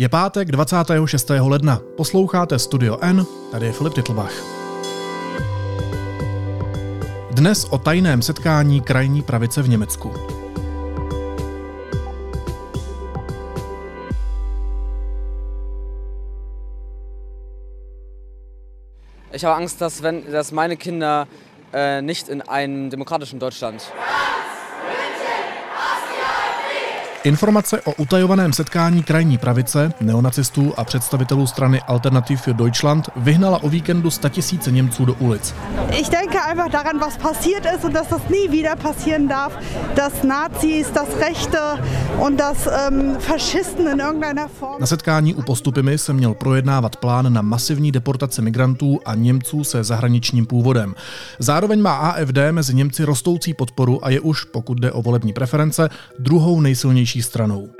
Je pátek 26. ledna. Posloucháte Studio N, tady je Filip Titlbach. Dnes o tajném setkání krajní pravice v Německu. Ich habe Angst, dass, wenn, dass meine Kinder äh, nicht in einem demokratischen Deutschland Informace o utajovaném setkání krajní pravice, neonacistů a představitelů strany Alternativ für Deutschland vyhnala o víkendu statisíce Němců do ulic. Ich denke einfach daran, was passiert ist und dass das nie wieder passieren darf, dass Nazis, dass Rechte und dass ähm, Faschisten in irgendeiner Form... Na setkání u postupy se měl projednávat plán na masivní deportace migrantů a Němců se zahraničním původem. Zároveň má AFD mezi Němci rostoucí podporu a je už, pokud jde o volební preference, druhou nejsilnější stranou.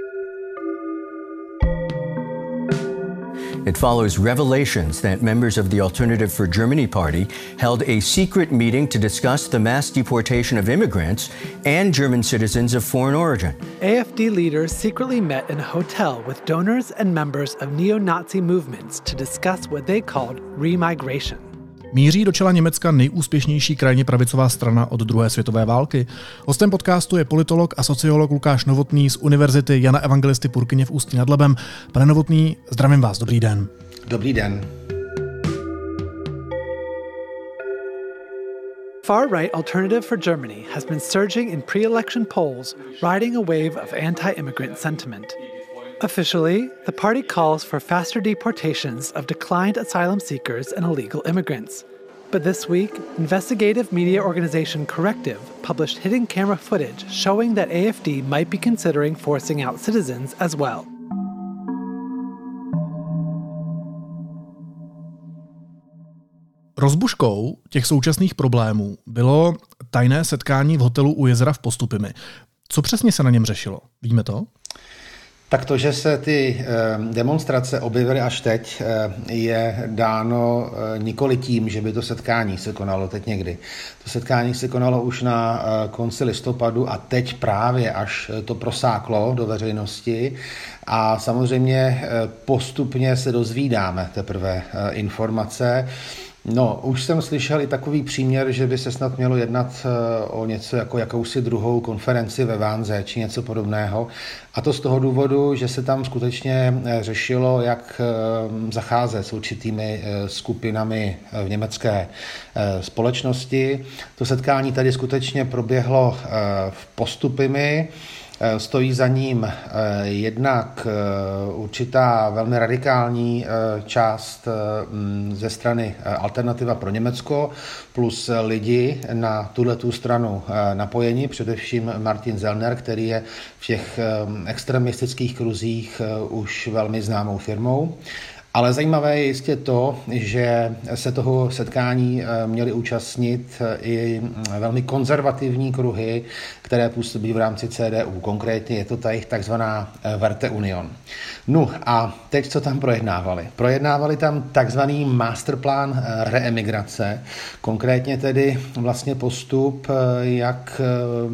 It follows revelations that members of the Alternative for Germany party held a secret meeting to discuss the mass deportation of immigrants and German citizens of foreign origin. AFD leaders secretly met in a hotel with donors and members of neo Nazi movements to discuss what they called remigration. Míří do čela Německa nejúspěšnější krajně pravicová strana od druhé světové války. Hostem podcastu je politolog a sociolog Lukáš Novotný z Univerzity Jana Evangelisty Purkyně v Ústí nad Labem. Pane Novotný, zdravím vás, dobrý den. Dobrý den. Far right Alternative for Germany has been surging in pre election polls, riding a wave of anti immigrant sentiment. Officially, the party calls for faster deportations of declined asylum seekers and illegal immigrants. But this week, investigative media organization Corrective published hidden camera footage showing that AFD might be considering forcing out citizens as well. Rozbuškou těch současných problémů bylo tajné setkání v hotelu u jezera v Postupimi. Co přesně se na něm řešilo? Víme to? Tak to, že se ty demonstrace objevily až teď, je dáno nikoli tím, že by to setkání se konalo teď někdy. To setkání se konalo už na konci listopadu a teď právě až to prosáklo do veřejnosti a samozřejmě postupně se dozvídáme teprve informace. No, už jsem slyšel i takový příměr, že by se snad mělo jednat eh, o něco jako jakousi druhou konferenci ve Vánze či něco podobného. A to z toho důvodu, že se tam skutečně eh, řešilo, jak eh, zacházet s určitými skupinami v německé společnosti. To setkání tady skutečně proběhlo v postupimi. Eh, stojí za ním eh, jednak eh, určitá velmi radikální část mm, ze strany Alternativa pro Německo, plus lidi na tuhle tu stranu napojení, především Martin Zellner, který je v těch extremistických kruzích už velmi známou firmou. Ale zajímavé je jistě to, že se toho setkání eh, měly účastnit eh, i mm, velmi konzervativní kruhy, které působí v rámci CDU. Konkrétně je to ta jejich takzvaná eh, Verte Union. No a teď co tam projednávali? Projednávali tam takzvaný masterplán reemigrace, konkrétně tedy vlastně postup, jak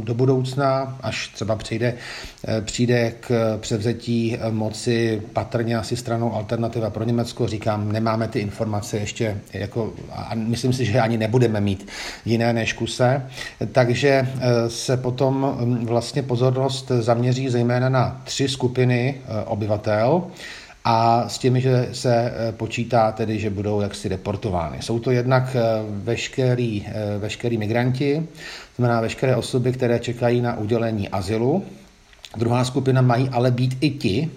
do budoucna, až třeba přijde, přijde k převzetí moci patrně asi stranou Alternativa pro Německo, říkám, nemáme ty informace ještě, jako, a myslím si, že ani nebudeme mít jiné než kuse, takže eh, se potom vlastně pozornost zaměří zejména na tři skupiny eh, obyvatel, a s těmi, že se eh, počítá tedy, že budou jaksi deportovány. Jsou to jednak veškerý, veškerý migranti, znamená veškeré osoby, které čekají na udělení azylu. Druhá skupina mají ale být i ti,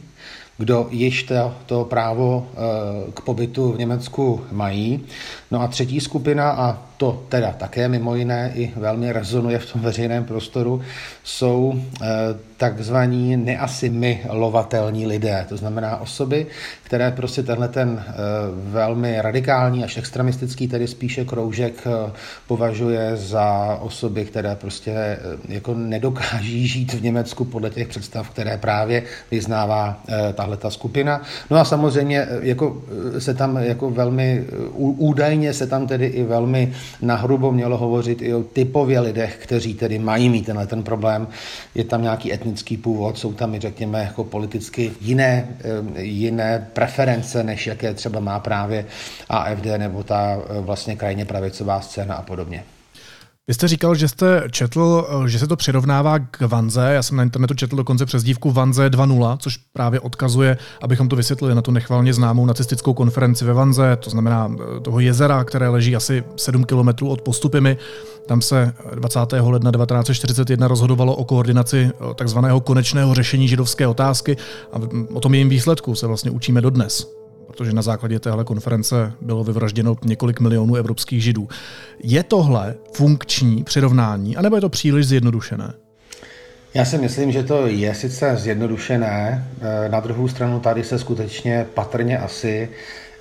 kdo již to, to právo eh, k pobytu v Německu mají. No a třetí skupina, a to teda také mimo jiné i velmi rezonuje v tom veřejném prostoru, jsou eh, takzvaní neasimilovatelní lidé, to znamená osoby, které prostě tenhle ten eh, velmi radikální až extremistický, tedy spíše kroužek, považuje za osoby, které prostě jako nedokáží žít v Německu podle těch představ, které právě vyznává tahle ta skupina. No a samozřejmě jako se tam jako velmi údajně se tam tedy i velmi nahrubo mělo hovořit i o typově lidech, kteří tedy mají mít tenhle ten problém. Je tam nějaký etnický původ, jsou tam i řekněme jako politicky jiné, eh, jiné preference, než jaké třeba má právě AFD nebo ta eh, vlastně krajně pravicová scéna a podobně. Vy jste říkal, že jste četl, eh, že se to přirovnává k Vanze. Já jsem na internetu četl dokonce přezdívku Vanze 2.0, což právě odkazuje, abychom to vysvětlili, na tu nechvalně známou nacistickou konferenci ve Vanze, to znamená eh, toho jezera, které leží asi 7 kilometrů od postupy. Tam se 20. ledna 1941 rozhodovalo o koordinaci eh, takzvaného konečného řešení židovské otázky a o tom jejím výsledku se vlastně učíme dodnes protože na základě téhle konference bylo vyvražděno několik milionů evropských židů. Je tohle funkční přirovnání, anebo je to příliš zjednodušené? Já si myslím, že to je sice zjednodušené, eh, na druhou stranu tady se skutečně patrně asi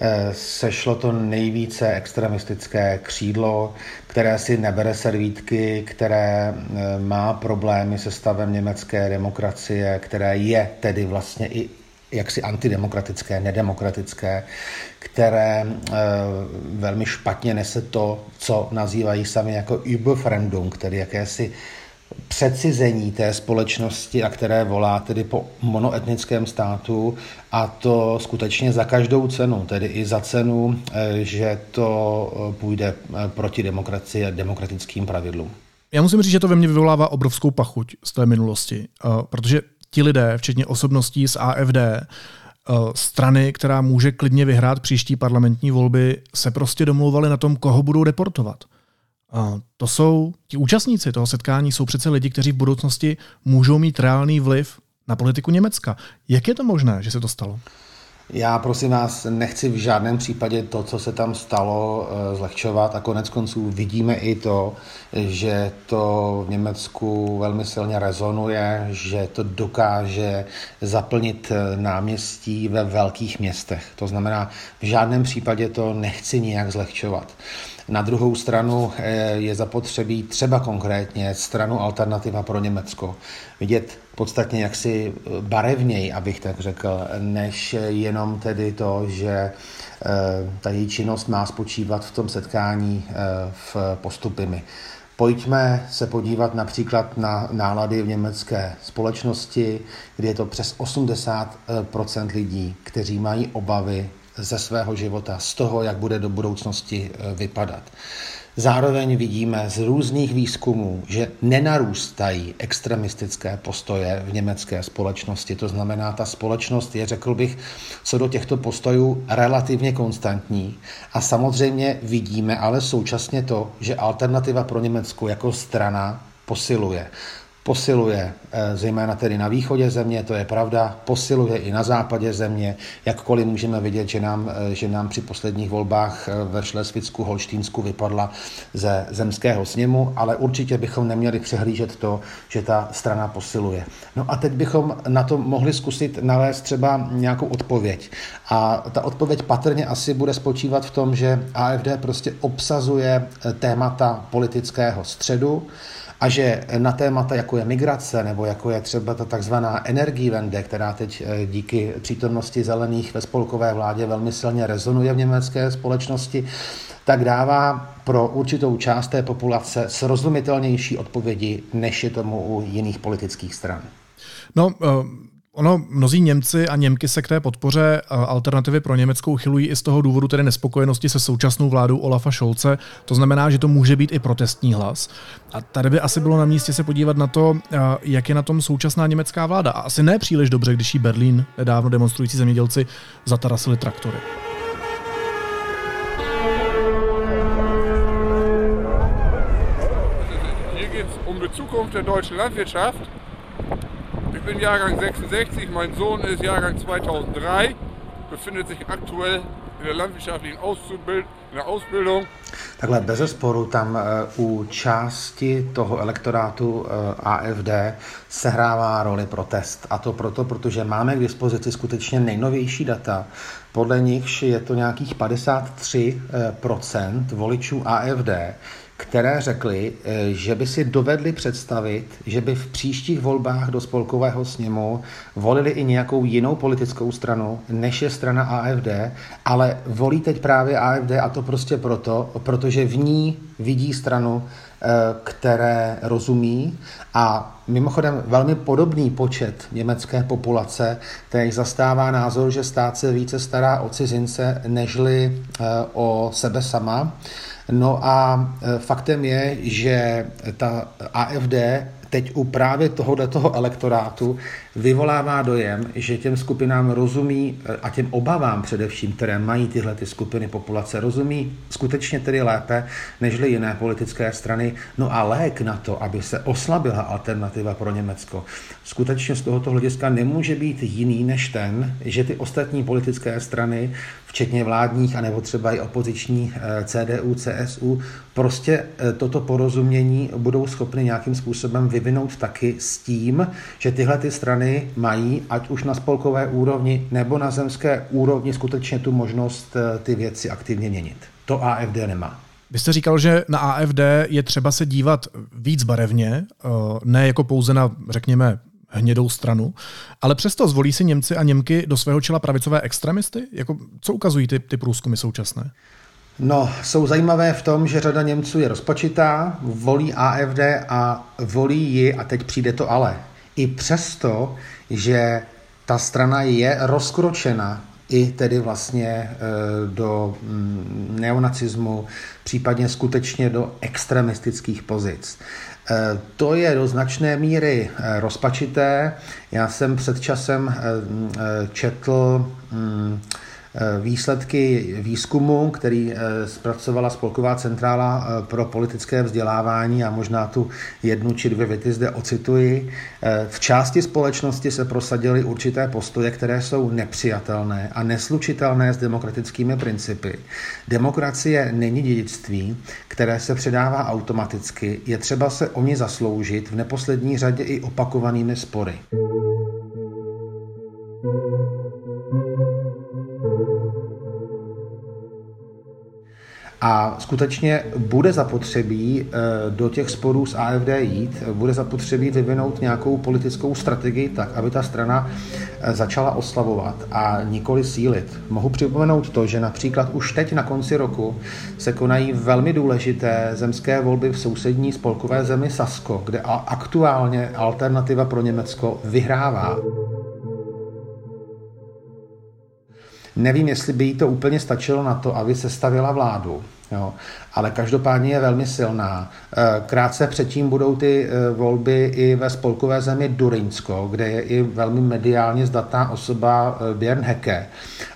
eh, sešlo to nejvíce extremistické křídlo, které si nebere servítky, které eh, má problémy se stavem německé demokracie, které je tedy vlastně i jaksi antidemokratické, nedemokratické, které e, velmi špatně nese to, co nazývají sami jako Überfremdung, tedy jakési přecizení té společnosti a které volá tedy po monoetnickém státu a to skutečně za každou cenu, tedy i za cenu, e, že to eh, půjde proti demokracii a demokratickým pravidlům. Já musím říct, že to ve mně vyvolává obrovskou pachuť z té minulosti, protože ti lidé, včetně osobností z AFD, eh, strany, která může klidně vyhrát příští parlamentní volby, se prostě domlouvali na tom, koho budou deportovat. A to jsou, ti účastníci toho setkání jsou přece lidi, kteří v budoucnosti můžou mít reálný vliv na politiku Německa. Jak je to možné, že se to stalo? Já prosím vás nechci v žádném případě to, co se tam stalo, eh, zlehčovat a konec konců vidíme i to, že to v Německu velmi silně rezonuje, že to dokáže zaplnit eh, náměstí ve velkých městech. To znamená, v žádném případě to nechci nijak zlehčovat. Na druhou stranu eh, je zapotřebí třeba konkrétně stranu Alternativa pro Německo vidět podstatně jaksi barevněji, abych tak řekl, než jenom tedy to, že eh, ta její činnost má spočívat v tom setkání eh, v postupy. Pojďme se podívat například na nálady v německé společnosti, kdy je to přes 80% lidí, kteří mají obavy ze svého života, z toho, jak bude do budoucnosti eh, vypadat. Zároveň vidíme z různých výzkumů, že nenarůstají extremistické postoje v německé společnosti. To znamená, ta společnost je, řekl bych, co do těchto postojů relativně konstantní. A samozřejmě vidíme ale současně to, že alternativa pro Německo jako strana posiluje posiluje eh, zejména tedy na východě země, to je pravda, posiluje i na západě země, jakkoliv můžeme vidět, že nám, eh, že nám při posledních volbách eh, ve Šlesvicku, Holštínsku vypadla ze zemského sněmu, ale určitě bychom neměli přehlížet to, že ta strana posiluje. No a teď bychom na to mohli zkusit nalézt třeba nějakou odpověď. A ta odpověď patrně asi bude spočívat v tom, že AFD prostě obsazuje témata politického středu, a že na témata, jako je migrace nebo jako je třeba ta takzvaná energiewende, která teď eh, díky přítomnosti zelených ve spolkové vládě velmi silně rezonuje v německé společnosti, tak dává pro určitou část té populace srozumitelnější odpovědi, než je tomu u jiných politických stran. No, uh... Ono, mnozí Němci a Němky se k té podpoře eh, alternativy pro Německou chylují i z toho důvodu tedy nespokojenosti se současnou vládou Olafa Šolce. To znamená, že to může být i protestní hlas. A tady by asi bylo na místě se podívat na to, eh, jak je na tom současná německá vláda. A asi ne příliš dobře, když jí Berlín nedávno demonstrující zemědělci zatarasili traktory. Hier geht es um die Zukunft der deutschen Landwirtschaft bin Jahrgang 66, mein Sohn ist Jahrgang 2003, befindet sich aktuell in der landwirtschaftlichen Ausbildung, in der Ausbildung. Takhle bez sporu tam eh, u části toho elektorátu eh, AFD sehrává roli protest. A to proto, protože máme k dispozici skutečně nejnovější data, podle nichž je to nějakých 53% voličů AFD, které řekly, eh, že by si dovedli představit, že by v příštích volbách do spolkového sněmu volili i nějakou jinou politickou stranu, než je strana AFD, ale volí teď právě AFD a to prostě proto, protože v ní vidí stranu, eh, které rozumí a mimochodem velmi podobný počet německé populace teď zastává názor, že stát se více stará o cizince, nežli eh, o sebe sama. No a e, faktem je, že ta AFD teď u právě tohoto toho elektorátu vyvolává dojem, že těm skupinám rozumí e, a těm obavám především, které mají tyhle ty skupiny populace, rozumí skutečně tedy lépe nežli jiné politické strany. No a lék na to, aby se oslabila alternativa pro Německo, skutečně z tohoto hlediska nemůže být jiný než ten, že ty ostatní politické strany včetně vládních, anebo třeba i opoziční eh, CDU, CSU, prostě eh, toto porozumění budou schopny nějakým způsobem vyvinout taky s tím, že tyhle ty strany mají, ať už na spolkové úrovni nebo na zemské úrovni, skutečně tu možnost eh, ty věci aktivně měnit. To AFD nemá. Vy jste říkal, že na AFD je třeba se dívat víc barevně, ne jako pouze na, řekněme, hnědou stranu, ale přesto zvolí si Němci a Němky do svého čela pravicové extremisty? Jako, co ukazují ty, ty průzkumy současné? No, jsou zajímavé v tom, že řada Němců je rozpočitá, volí AFD a volí ji, a teď přijde to ale. I přesto, že ta strana je rozkročena i tedy vlastně e, do mm, neonacismu, případně skutečně do extremistických pozic. Eh, to je do značné míry eh, rozpačité. Já jsem před časem četl mm, výsledky výzkumu, který eh, zpracovala Spolková centrála eh, pro politické vzdělávání a možná tu jednu či dvě věty zde ocituji. V části společnosti se prosadily určité postoje, které jsou nepřijatelné a neslučitelné s demokratickými principy. Demokracie není dědictví, které se předává automaticky, je třeba se o ní zasloužit v neposlední řadě i opakovanými spory. A skutečně bude zapotřebí eh, do těch sporů s AFD jít, bude zapotřebí vyvinout nějakou politickou strategii tak, aby ta strana eh, začala oslavovat a nikoli sílit. Mohu připomenout to, že například už teď na konci roku se konají velmi důležité zemské volby v sousední spolkové zemi Sasko, kde aktuálně alternativa pro Německo vyhrává. Nevím, jestli by jí to úplně stačilo na to, aby sestavila vládu. Jo. Ale každopádně je velmi silná. Eh, krátce předtím budou ty eh, volby i ve spolkové zemi Durinsko, kde je i velmi mediálně zdatná osoba eh, Björn Hecke.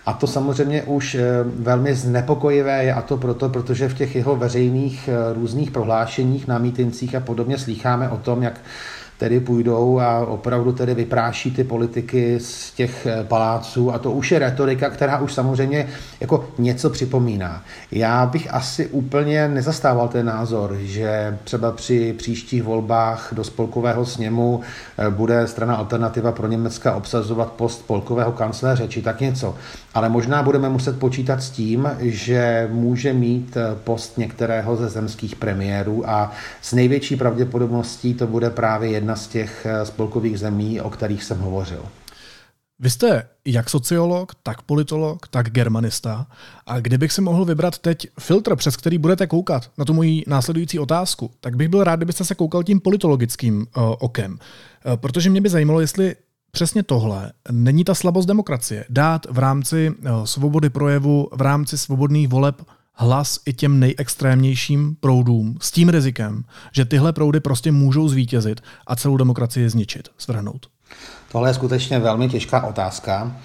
A to samozřejmě už velmi znepokojivé je a to proto, protože v těch jeho veřejných různých prohlášeních na mítincích a podobně slýcháme o tom, jak tedy půjdou a opravdu tedy vypráší ty politiky z těch eh, paláců a to už je retorika, která už samozřejmě jako něco připomíná. Já bych asi úplně nezastával ten názor, že třeba při příštích volbách do spolkového sněmu eh, bude strana Alternativa pro Německa obsazovat post spolkového kancléře či tak něco. Ale možná budeme muset počítat s tím, že může mít eh, post některého ze zemských premiérů a s největší pravděpodobností to bude právě jedna z těch eh, spolkových zemí, o kterých jsem hovořil. Vy jste jak sociolog, tak politolog, tak germanista. A kdybych si mohl vybrat teď filtr, přes který budete koukat na tu moji následující otázku, tak bych byl rád, kdybyste se koukal tím politologickým uh, okem. Uh, protože mě by zajímalo, jestli přesně tohle není ta slabost demokracie. Dát v rámci uh, svobody projevu, v rámci svobodných voleb hlas i těm nejextrémnějším proudům s tím rizikem, že tyhle proudy prostě můžou zvítězit a celou demokracii zničit, svrhnout? Tohle je skutečně velmi těžká otázka.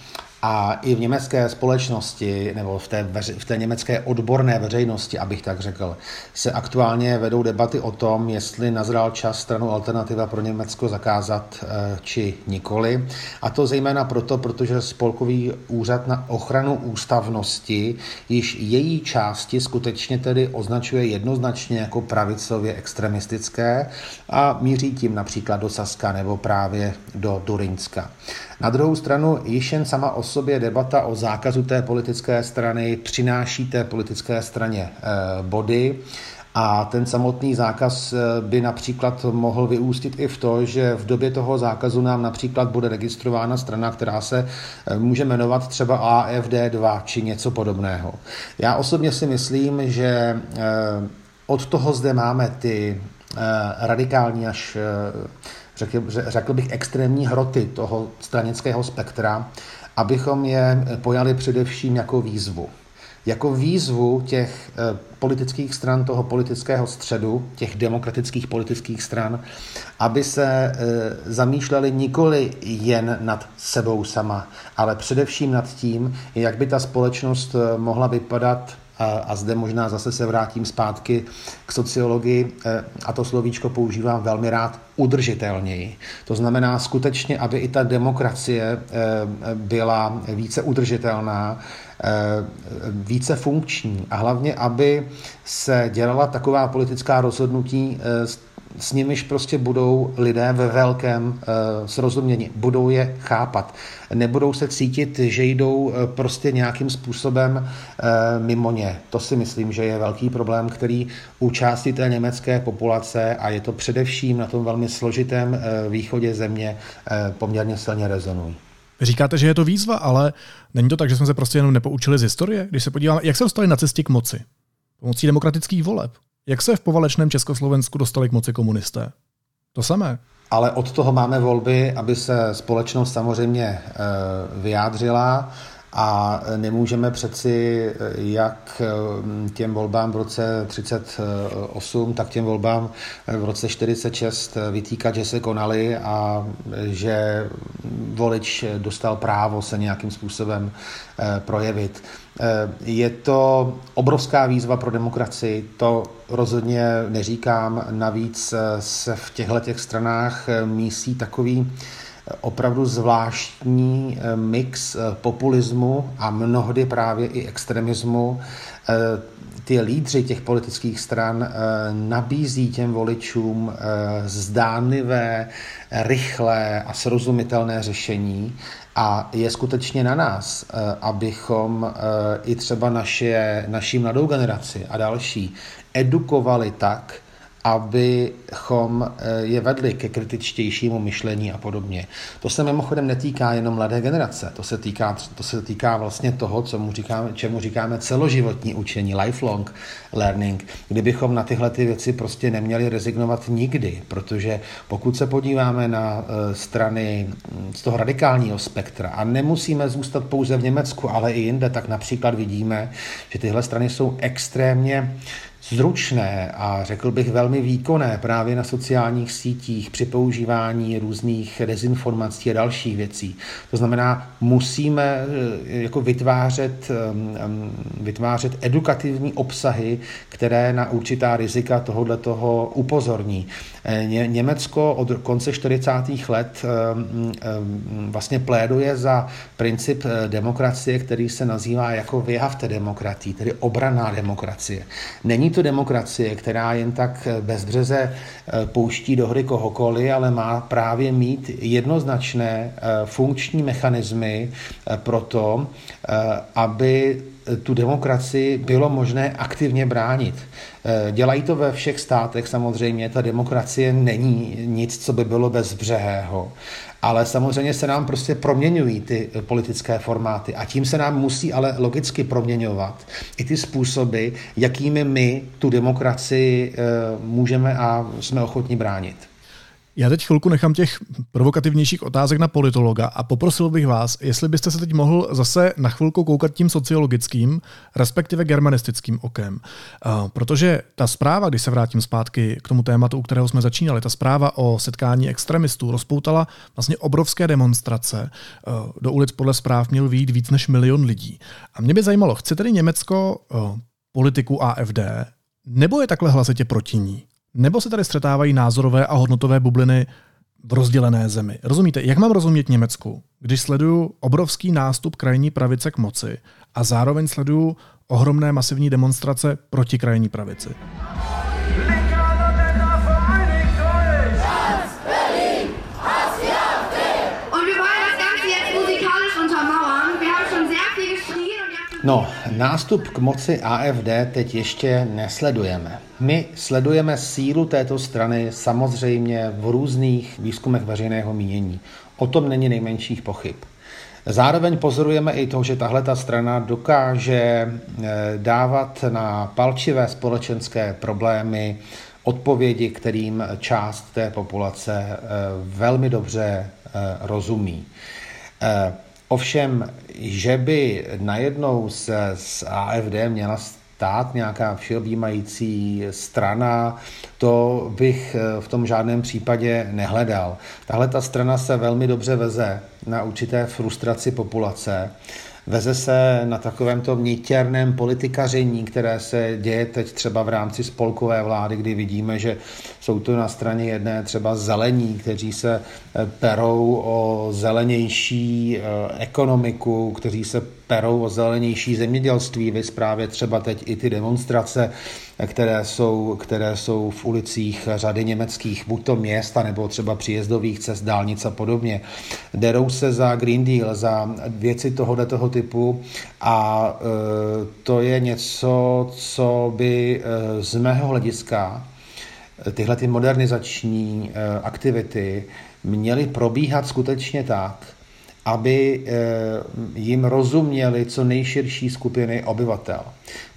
A i v německé společnosti, nebo v té, veři, v té německé odborné veřejnosti, abych tak řekl, se aktuálně vedou debaty o tom, jestli nazral čas stranu Alternativa pro Německo zakázat eh, či nikoli. A to zejména proto, protože Spolkový úřad na ochranu ústavnosti již její části skutečně tedy označuje jednoznačně jako pravicově extremistické a míří tím například do Saska nebo právě do Durinska. Na druhou stranu již jen sama o sobě debata o zákazu té politické strany přináší té politické straně eh, body A ten samotný zákaz by například mohl vyústit i v to, že v době toho zákazu nám například bude registrována strana, která se může jmenovat třeba AFD2 či něco podobného. Já osobně si myslím, že od toho zde máme ty radikální až řekl bych extrémní hroty toho stranického spektra, abychom je pojali především jako výzvu. Jako výzvu těch eh, politických stran, toho politického středu, těch demokratických politických stran, aby se eh, zamýšleli nikoli jen nad sebou sama, ale především nad tím, jak by ta společnost eh, mohla vypadat a, zde možná zase se vrátím zpátky k sociologii a to slovíčko používám velmi rád udržitelněji. To znamená skutečně, aby i ta demokracie byla více udržitelná, více funkční a hlavně, aby se dělala taková politická rozhodnutí nimiž prostě budou lidé ve velkém uh, srozumění, budou je chápat. Nebudou se cítit, že jdou uh, prostě nějakým způsobem uh, mimo ně. To si myslím, že je velký problém, který u části té německé populace a je to především na tom velmi složitém východě země poměrně silně rezonují. Říkáte, že je to výzva, ale není to tak, že jsme se prostě jenom nepoučili z historie? Když se podíváme, jak se dostali nacisti k moci? Pomocí demokratických voleb. Jak se v povalečném Československu dostali k moci komunisté? To samé. Ale od toho máme volby, aby se společnost samozřejmě eh, vyjádřila a nemůžeme přeci jak eh, těm volbám v roce 38, tak těm volbám v roce 46 vytýkat, že se konaly a že volič dostal právo se nějakým způsobem eh, projevit. Eh, je to obrovská výzva pro demokracii, to rozhodně neříkám. Navíc se v těchto těch stranách mísí takový opravdu zvláštní eh, mix eh, populismu a mnohdy právě i extremismu. Eh, ty lídři těch politických stran nabízí těm voličům zdánlivé, rychlé a srozumitelné řešení a je skutečně na nás, abychom i třeba naše, naší mladou generaci a další edukovali tak, abychom eh, je vedli ke kritičtějšímu myšlení a podobně. To se mimochodem netýká jenom mladé generace, to se týká, to se týká vlastně toho, co mu říkáme, čemu říkáme celoživotní učení, lifelong learning, kdybychom na tyhle ty věci prostě neměli rezignovat nikdy, protože pokud se podíváme na eh, strany hm, z toho radikálního spektra a nemusíme zůstat pouze v Německu, ale i jinde, tak například vidíme, že tyhle strany jsou extrémně zručné a řekl bych velmi výkonné právě na sociálních sítích při používání různých dezinformací a dalších věcí. To znamená, musíme eh, jako vytvářet, vytvářet edukativní obsahy, které na určitá rizika tohohle toho upozorní. Eh, Německo od konce 40. let vlastně pléduje za princip eh, demokracie, který se nazývá jako vyhavte demokratii, tedy obraná demokracie. Není to demokracie, která jen tak bezbřeze eh, pouští do hry kohokoliv, ale má právě mít jednoznačné eh, funkční mechanismy eh, pro to, aby tu demokracii bylo možné aktivně bránit. Dělají to ve všech státech samozřejmě, ta demokracie není nic, co by bylo bezbřehého, ale samozřejmě se nám prostě proměňují ty eh, politické formáty a tím se nám musí ale logicky proměňovat i ty způsoby, jakými my tu demokracii eh, můžeme a jsme ochotni bránit. Já teď chvilku nechám těch provokativnějších otázek na politologa a poprosil bych vás, jestli byste se teď mohl zase na chvilku koukat tím sociologickým, respektive germanistickým okem. Protože ta zpráva, když se vrátím zpátky k tomu tématu, u kterého jsme začínali, ta zpráva o setkání extremistů rozpoutala vlastně obrovské demonstrace. Do ulic podle zpráv měl výjít víc než milion lidí. A mě by zajímalo, chce tedy Německo politiku AFD, nebo je takhle hlasitě proti ní? Nebo se tady střetávají názorové a hodnotové bubliny v rozdělené zemi? Rozumíte, jak mám rozumět Německu, když sleduju obrovský nástup krajní pravice k moci a zároveň sleduju ohromné masivní demonstrace proti krajní pravici? No, nástup k moci AFD teď ještě nesledujeme. My sledujeme sílu této strany samozřejmě v různých výzkumech veřejného mínění. O tom není nejmenších pochyb. Zároveň pozorujeme i to, že tahle ta strana dokáže eh, dávat na palčivé společenské problémy odpovědi, kterým část té populace eh, velmi dobře eh, rozumí. Ovšem, že by najednou se z AFD měla stát nějaká všeobjímající strana, to bych eh, v tom žádném případě nehledal. Tahle ta strana se velmi dobře veze na určité frustraci populace Veze se na takovém tom nitěrném politikaření, které se děje teď třeba v rámci spolkové vlády, kdy vidíme, že jsou to na straně jedné třeba zelení, kteří se eh, perou o zelenější eh, ekonomiku, kteří se perou o zelenější zemědělství. Vy právě třeba teď i ty demonstrace, které jsou, které jsou v ulicích řady německých buď to měst, nebo třeba příjezdových cest, dálnic a podobně. Derou se za Green Deal, za věci tohoto typu a e, to je něco, co by e, z mého hlediska e, tyhle ty modernizační aktivity měly probíhat skutečně tak, aby eh, jim rozuměli co nejširší skupiny obyvatel.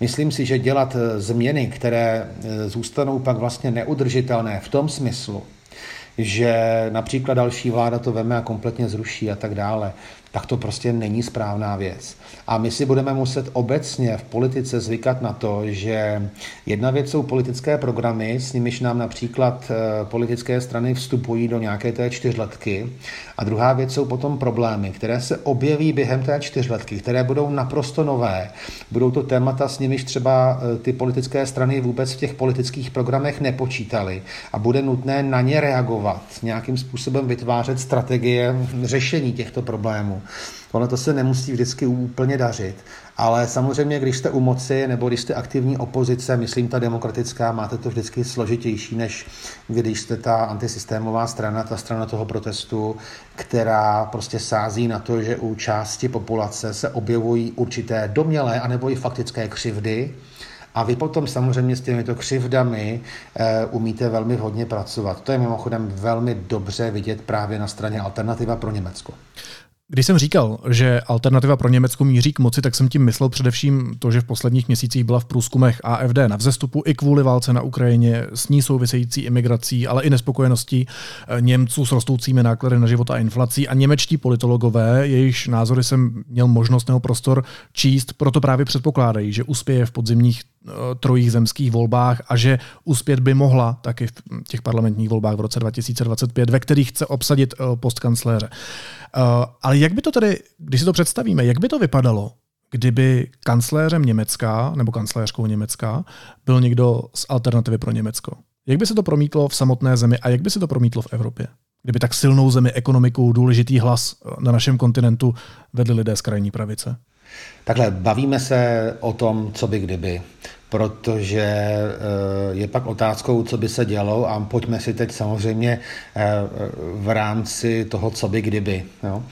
Myslím si, že dělat eh, změny, které eh, zůstanou pak vlastně neudržitelné v tom smyslu, že například další vláda to veme a kompletně zruší a tak dále, tak to prostě není správná věc. A my si budeme muset obecně v politice zvykat na to, že jedna věc jsou politické programy, s nimiž nám například eh, politické strany vstupují do nějaké té čtyřletky. A druhá věc jsou potom problémy, které se objeví během té čtyřletky, které budou naprosto nové. Budou to témata, s nimiž třeba eh, ty politické strany vůbec v těch politických programech nepočítaly a bude nutné na ně reagovat, nějakým způsobem vytvářet strategie řešení těchto problémů. Ono to se nemusí vždycky úplně dařit, ale samozřejmě, když jste u moci nebo když jste aktivní opozice, myslím ta demokratická, máte to vždycky složitější, než když jste ta antisystémová strana, ta strana toho protestu, která prostě sází na to, že u části populace se objevují určité domělé anebo i faktické křivdy, a vy potom samozřejmě s těmito křivdami e, umíte velmi hodně pracovat. To je mimochodem velmi dobře vidět právě na straně Alternativa pro Německo. Když jsem říkal, že alternativa pro Německo míří k moci, tak jsem tím myslel především to, že v posledních měsících byla v průzkumech AFD na vzestupu i kvůli válce na Ukrajině, s ní související imigrací, ale i nespokojeností eh, Němců s rostoucími náklady na život a inflací. A němečtí politologové, jejichž názory jsem měl možnost nebo prostor číst, proto právě předpokládají, že uspěje v podzimních trojích zemských volbách a že uspět by mohla taky v těch parlamentních volbách v roce 2025, ve kterých chce obsadit eh, post kancléře. Ale jak by to tedy, když si to představíme, jak by to vypadalo, kdyby kancléřem Německa nebo kancléřkou Německa byl někdo z alternativy pro Německo? Jak by se to promítlo v samotné zemi a jak by se to promítlo v Evropě? Kdyby tak silnou zemi, ekonomiku, důležitý hlas na našem kontinentu vedli lidé z krajní pravice? Takhle, bavíme se o tom, co by kdyby protože eh, je pak otázkou, co by se dělo a pojďme si teď samozřejmě eh, v rámci toho, co by kdyby, jo,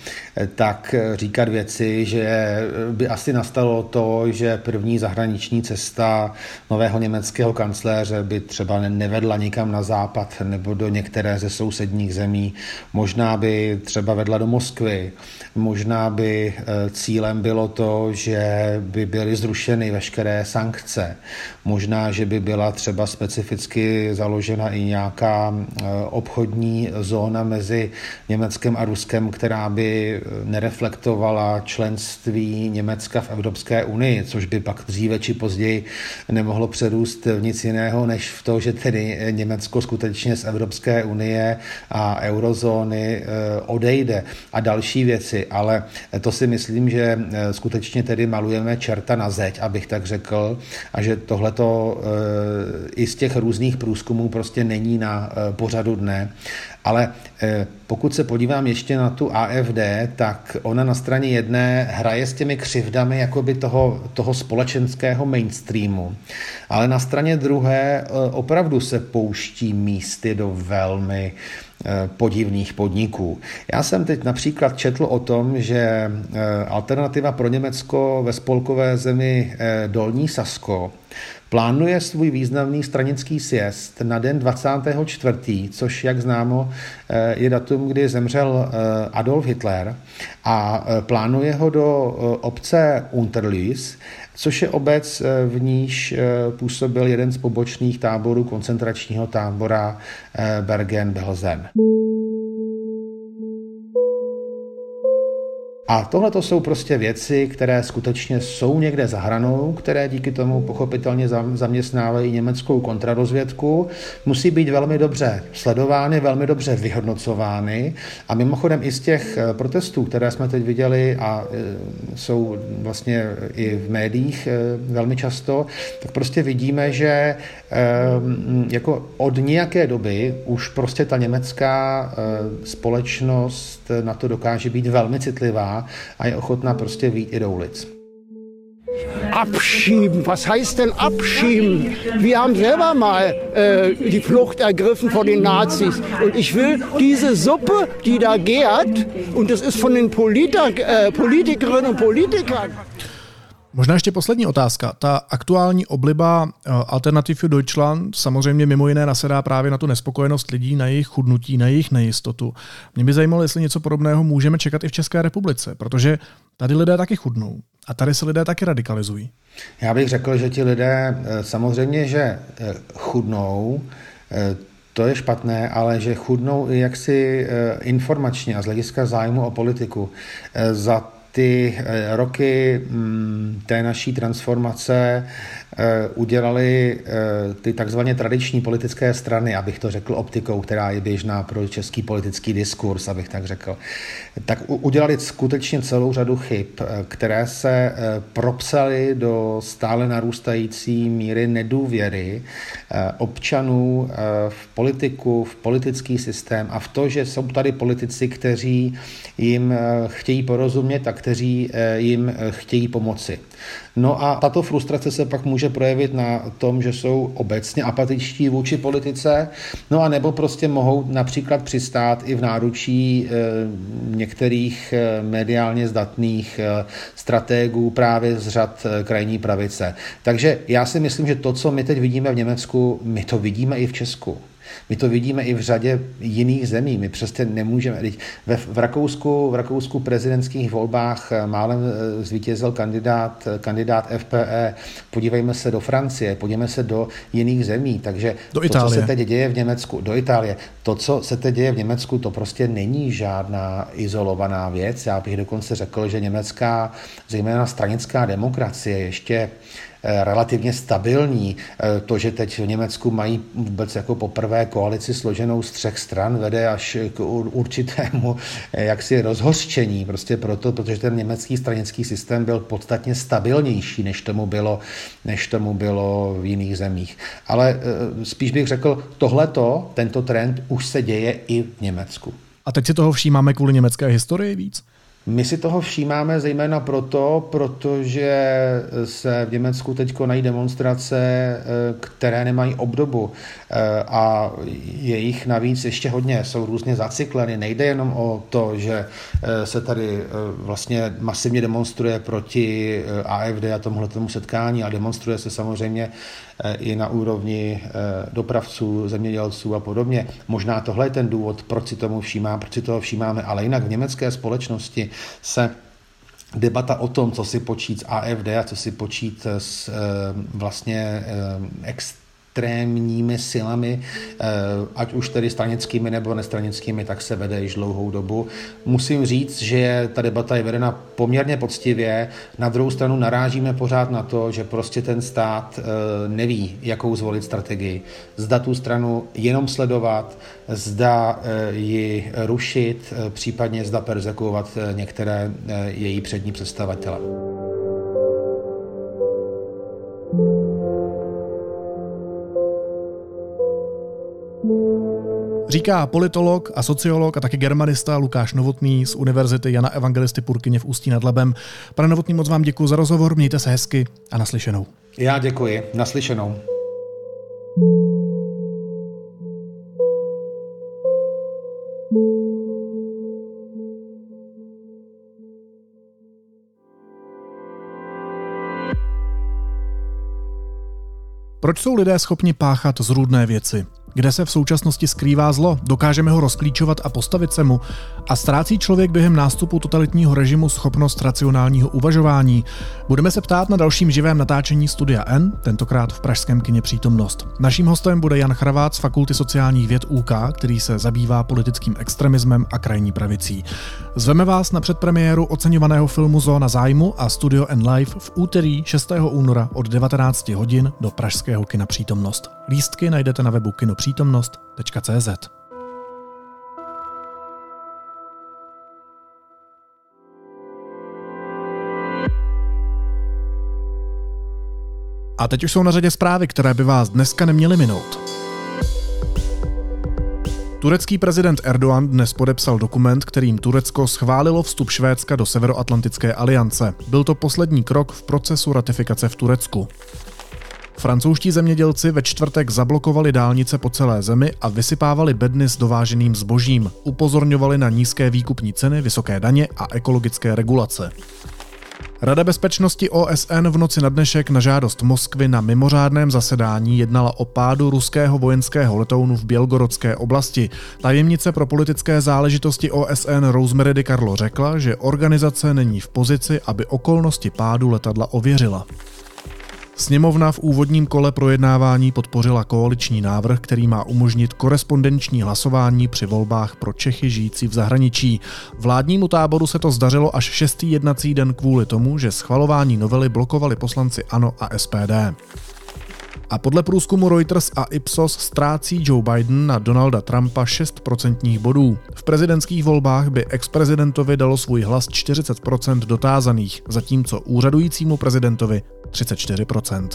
tak říkat věci, že by asi nastalo to, že první zahraniční cesta nového německého kancléře by třeba nevedla nikam na západ nebo do některé ze sousedních zemí. Možná by třeba vedla do Moskvy, možná by eh, cílem bylo to, že by byly zrušeny veškeré sankce Možná, že by byla třeba specificky založena i nějaká eh, obchodní zóna mezi Německem a Ruskem, která by eh, nereflektovala členství Německa v Evropské unii, což by pak dříve či později nemohlo přerůst v nic jiného, než v to, že tedy Německo skutečně z Evropské unie a eurozóny eh, odejde a další věci. Ale to si myslím, že skutečně tedy malujeme čerta na zeď, abych tak řekl, a že tohle to eh, i z těch různých průzkumů prostě není na eh, pořadu dne. Ale eh, pokud se podívám ještě na tu AFD, tak ona na straně jedné hraje s těmi křivdami jakoby toho, toho společenského mainstreamu, ale na straně druhé opravdu se pouští místy do velmi podivných podniků. Já jsem teď například četl o tom, že alternativa pro Německo ve spolkové zemi Dolní Sasko plánuje svůj významný stranický sjezd na den 24., což, jak známo, eh, je datum, kdy zemřel eh, Adolf Hitler a eh, plánuje ho do obce Unterlüß, což je obec, v níž působil jeden z pobočných táborů koncentračního tábora Bergen-Belsen. A tohle to jsou prostě věci, které skutečně jsou někde za hranou, které díky tomu pochopitelně zaměstnávají německou kontrarozvědku. Musí být velmi dobře sledovány, velmi dobře vyhodnocovány. A mimochodem i z těch eh, protestů, které jsme teď viděli a eh, jsou vlastně i v médiích eh, velmi často, tak prostě vidíme, že jako od nějaké doby už prostě ta německá společnost na to dokáže být velmi citlivá a je ochotná prostě výjít i do ulic. Abschieben. Was heißt denn abschieben? Wir haben selber mal äh, die Flucht ergriffen vor den Nazis. Und ich will diese Suppe, die da gärt, und das ist von den Politer, äh, Politikerinnen und Politikern. Možná ještě poslední otázka. Ta aktuální obliba eh, Alternative für Deutschland samozřejmě mimo jiné nasedá právě na tu nespokojenost lidí, na jejich chudnutí, na jejich nejistotu. Mě by zajímalo, jestli něco podobného můžeme čekat i v České republice, protože tady lidé taky chudnou a tady se lidé taky radikalizují. Já bych řekl, že ti lidé eh, samozřejmě, že eh, chudnou, to je špatné, ale že chudnou i jaksi informačně a z hlediska zájmu o politiku. Za ty eh, roky mm, té naší transformace udělali eh, ty takzvaně tradiční politické strany, abych to řekl optikou, která je běžná pro český politický diskurs, abych tak řekl, tak udělali skutečně celou řadu chyb, eh, které se propsaly do stále narůstající míry nedůvěry občanů v politiku, v politický systém a v to, že jsou tady politici, kteří jim chtějí porozumět a kteří jim chtějí pomoci. No a tato frustrace se pak může projevit na tom, že jsou obecně apatičtí vůči politice, no a nebo prostě mohou například přistát i v náručí e, některých e, mediálně zdatných e, strategů právě z řad krajní pravice. Takže já si myslím, že to, co my teď vidíme v Německu, my to vidíme i v Česku. My to vidíme i v řadě jiných zemí. My přesně nemůžeme. Ve, v, Rakousku, v Rakousku prezidentských volbách eh, málem eh, zvítězil kandidát, eh, kandidát FPE. Podívejme se do Francie, podívejme se do jiných zemí. Takže do to, co se teď děje v Německu, do Itálie, to, co se teď děje v Německu, to prostě není žádná izolovaná věc. Já bych dokonce řekl, že německá, zejména stranická demokracie ještě relativně stabilní. Eh, to, že teď v Německu mají vůbec jako poprvé koalici složenou z třech stran, vede až k určitému eh, jaksi rozhořčení. Prostě proto, protože ten německý stranický systém byl podstatně stabilnější, než tomu bylo, než tomu bylo v jiných zemích. Ale spíš bych řekl, tohleto, tento trend už se děje i v Německu. A teď si toho všímáme kvůli německé historii víc? My si toho všímáme zejména proto, protože se v Německu teď konají demonstrace, eh, které nemají obdobu eh, a je jich navíc ještě hodně, jsou různě zacykleny. Nejde jenom o to, že eh, se tady vlastně masivně demonstruje proti AFD a tomuhle tomu setkání a demonstruje se samozřejmě i na úrovni dopravců, zemědělců a podobně. Možná tohle je ten důvod, proč si tomu všímá, proč si toho všímáme, ale jinak v německé společnosti se debata o tom, co si počít s AFD a co si počít s eh, vlastně eh, ex extrémními silami, eh, ať už tedy stranickými nebo nestranickými, tak se vede již dlouhou dobu. Musím říct, že ta debata je vedena poměrně poctivě. Na druhou stranu narážíme pořád na to, že prostě ten stát eh, neví, jakou zvolit strategii. Zda tu stranu jenom sledovat, zda eh, ji rušit, případně zda persekuovat některé její přední představatele. Říká politolog a sociolog a taky germanista Lukáš Novotný z Univerzity Jana Evangelisty Purkyně v Ústí nad Labem. Pane Novotný, moc vám děkuji za rozhovor, mějte se hezky a naslyšenou. Já děkuji, naslyšenou. Proč jsou lidé schopni páchat zrůdné věci? Kde se v současnosti skrývá zlo? Dokážeme ho rozklíčovat a postavit se mu? A ztrácí člověk během nástupu totalitního režimu schopnost racionálního uvažování? Budeme se ptát na dalším živém natáčení Studia N, tentokrát v pražském kině Přítomnost. Naším hostem bude Jan Chravát z Fakulty sociálních věd UK, který se zabývá politickým extremismem a krajní pravicí. Zveme vás na předpremiéru oceňovaného filmu Zóna zájmu a Studio N Live v úterý 6. února od 19 hodin do pražského kina Přítomnost. Lístky najdete na webu kinopřítomnost.cz. A teď už jsou na řadě zprávy, které by vás dneska neměly minout. Turecký prezident Erdogan dnes podepsal dokument, kterým Turecko schválilo vstup Švédska do Severoatlantické aliance. Byl to poslední krok v procesu ratifikace v Turecku. Francouzští zemědělci ve čtvrtek zablokovali dálnice po celé zemi a vysypávali bedny s dováženým zbožím. Upozorňovali na nízké výkupní ceny, vysoké daně a ekologické regulace. Rada bezpečnosti OSN v noci na dnešek na žádost Moskvy na mimořádném zasedání jednala o pádu ruského vojenského letounu v Bělgorodské oblasti. Tajemnice pro politické záležitosti OSN Rosemary DiCarlo řekla, že organizace není v pozici, aby okolnosti pádu letadla ověřila. Sněmovna v úvodním kole projednávání podpořila koaliční návrh, který má umožnit korespondenční hlasování při volbách pro Čechy žijící v zahraničí. Vládnímu táboru se to zdařilo až šestý jednací den kvůli tomu, že schvalování novely blokovali poslanci ANO a SPD. A podle průzkumu Reuters a Ipsos ztrácí Joe Biden na Donalda Trumpa 6% bodů. V prezidentských volbách by ex-prezidentovi dalo svůj hlas 40% dotázaných, zatímco úřadujícímu prezidentovi 34%.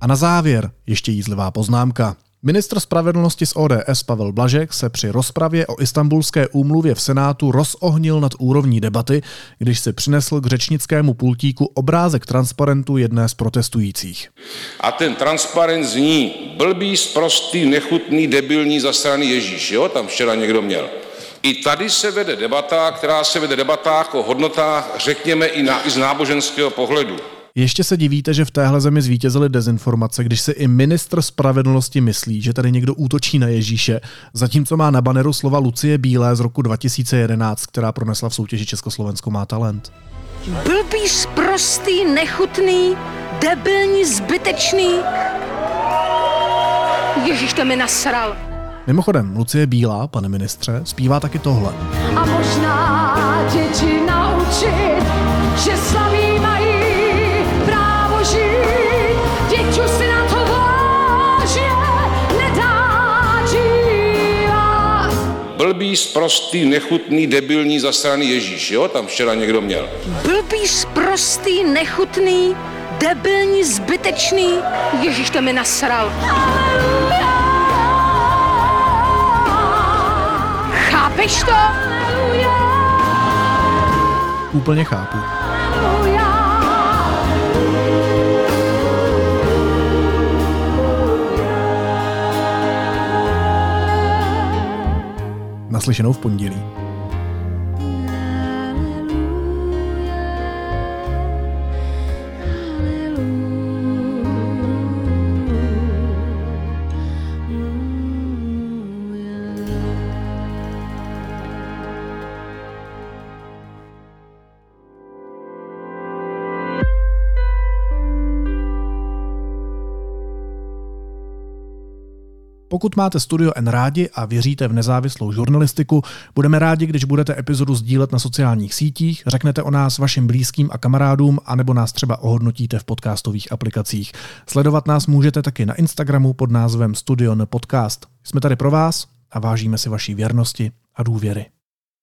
A na závěr ještě jízlivá poznámka. Ministr spravedlnosti z ODS Pavel Blažek se při rozpravě o istambulské úmluvě v Senátu rozohnil nad úrovní debaty, když se přinesl k řečnickému pultíku obrázek transparentu jedné z protestujících. A ten transparent zní blbý, sprostý, nechutný, debilní zasraný Ježíš, jo? Tam včera někdo měl. I tady se vede debata, která se vede debata o hodnotách, řekněme, i, na, i z náboženského pohledu. Ještě se divíte, že v téhle zemi zvítězily dezinformace, když se i ministr spravedlnosti myslí, že tady někdo útočí na Ježíše, zatímco má na baneru slova Lucie Bílé z roku 2011, která pronesla v soutěži Československo má talent. Blbý, sprostý, nechutný, debilní, zbytečný. Ježíš, to mi nasral. Mimochodem, Lucie Bílá, pane ministře, zpívá taky tohle. A možná děti naučit, Blbý, sprostý, nechutný, debilní, zasraný Ježíš, jo? Tam včera někdo měl. Blbý, sprostý, nechutný, debilní, zbytečný. Ježíš, to mi nasral. Chápeš to? Úplně chápu. Naslyšenou v pondělí. Pokud máte Studio N rádi a věříte v nezávislou žurnalistiku, budeme rádi, když budete epizodu sdílet na sociálních sítích, řeknete o nás vašim blízkým a kamarádům, anebo nás třeba ohodnotíte v podcastových aplikacích. Sledovat nás můžete taky na Instagramu pod názvem Studio N Podcast. Jsme tady pro vás a vážíme si vaší věrnosti a důvěry.